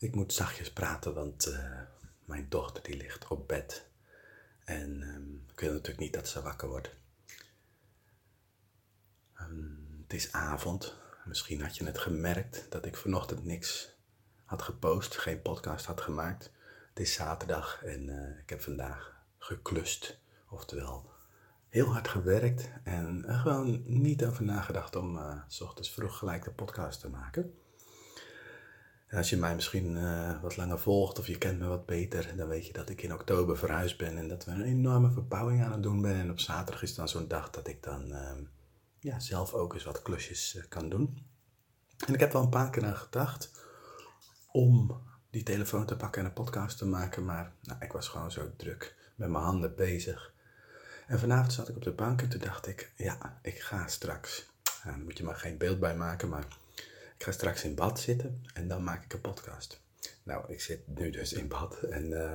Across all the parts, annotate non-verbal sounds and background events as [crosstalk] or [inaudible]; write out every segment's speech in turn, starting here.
Ik moet zachtjes praten, want uh, mijn dochter die ligt op bed. En um, ik wil natuurlijk niet dat ze wakker wordt. Um, het is avond. Misschien had je het gemerkt dat ik vanochtend niks had gepost, geen podcast had gemaakt. Het is zaterdag en uh, ik heb vandaag geklust. Oftewel, heel hard gewerkt en gewoon niet over nagedacht om uh, s ochtends vroeg gelijk de podcast te maken. Als je mij misschien uh, wat langer volgt of je kent me wat beter, dan weet je dat ik in oktober verhuisd ben en dat we een enorme verbouwing aan het doen ben. En op zaterdag is dan zo'n dag dat ik dan uh, ja, zelf ook eens wat klusjes uh, kan doen. En ik heb wel een paar keer aan gedacht om die telefoon te pakken en een podcast te maken, maar nou, ik was gewoon zo druk met mijn handen bezig. En vanavond zat ik op de bank en toen dacht ik, ja, ik ga straks. Ja, dan moet je maar geen beeld bij maken, maar ik ga straks in bad zitten en dan maak ik een podcast. Nou, ik zit nu dus in bad en uh,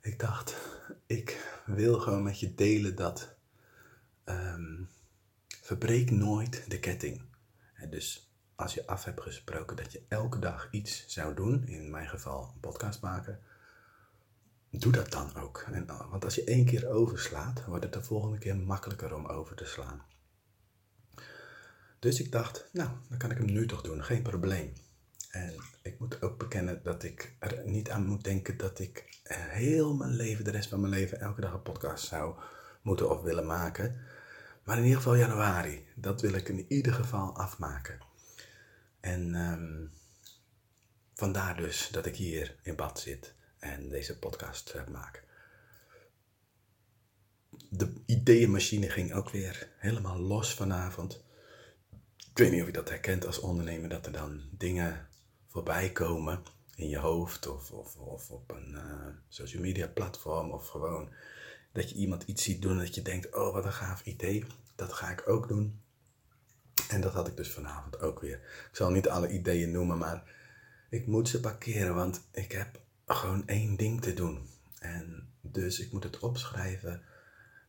ik dacht, ik wil gewoon met je delen dat um, verbreek nooit de ketting. En dus als je af hebt gesproken dat je elke dag iets zou doen, in mijn geval een podcast maken, doe dat dan ook. En, want als je één keer overslaat, wordt het de volgende keer makkelijker om over te slaan. Dus ik dacht, nou, dan kan ik hem nu toch doen, geen probleem. En ik moet ook bekennen dat ik er niet aan moet denken dat ik heel mijn leven, de rest van mijn leven, elke dag een podcast zou moeten of willen maken. Maar in ieder geval januari, dat wil ik in ieder geval afmaken. En um, vandaar dus dat ik hier in bad zit en deze podcast uh, maak. De ideeënmachine ging ook weer helemaal los vanavond. Ik weet niet of je dat herkent als ondernemer, dat er dan dingen voorbij komen in je hoofd of, of, of op een uh, social media platform of gewoon dat je iemand iets ziet doen dat je denkt, oh wat een gaaf idee, dat ga ik ook doen. En dat had ik dus vanavond ook weer. Ik zal niet alle ideeën noemen, maar ik moet ze parkeren, want ik heb gewoon één ding te doen. En dus ik moet het opschrijven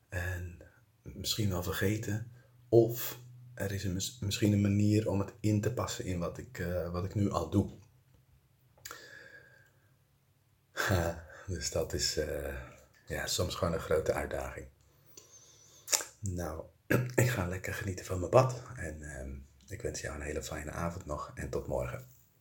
en misschien wel vergeten. Of er is een, misschien een manier om het in te passen in wat ik, uh, wat ik nu al doe. dus dat is uh, ja, soms gewoon een grote uitdaging. Nou, [clears throat] ik ga lekker genieten van mijn bad. En uh, ik wens jou een hele fijne avond nog en tot morgen.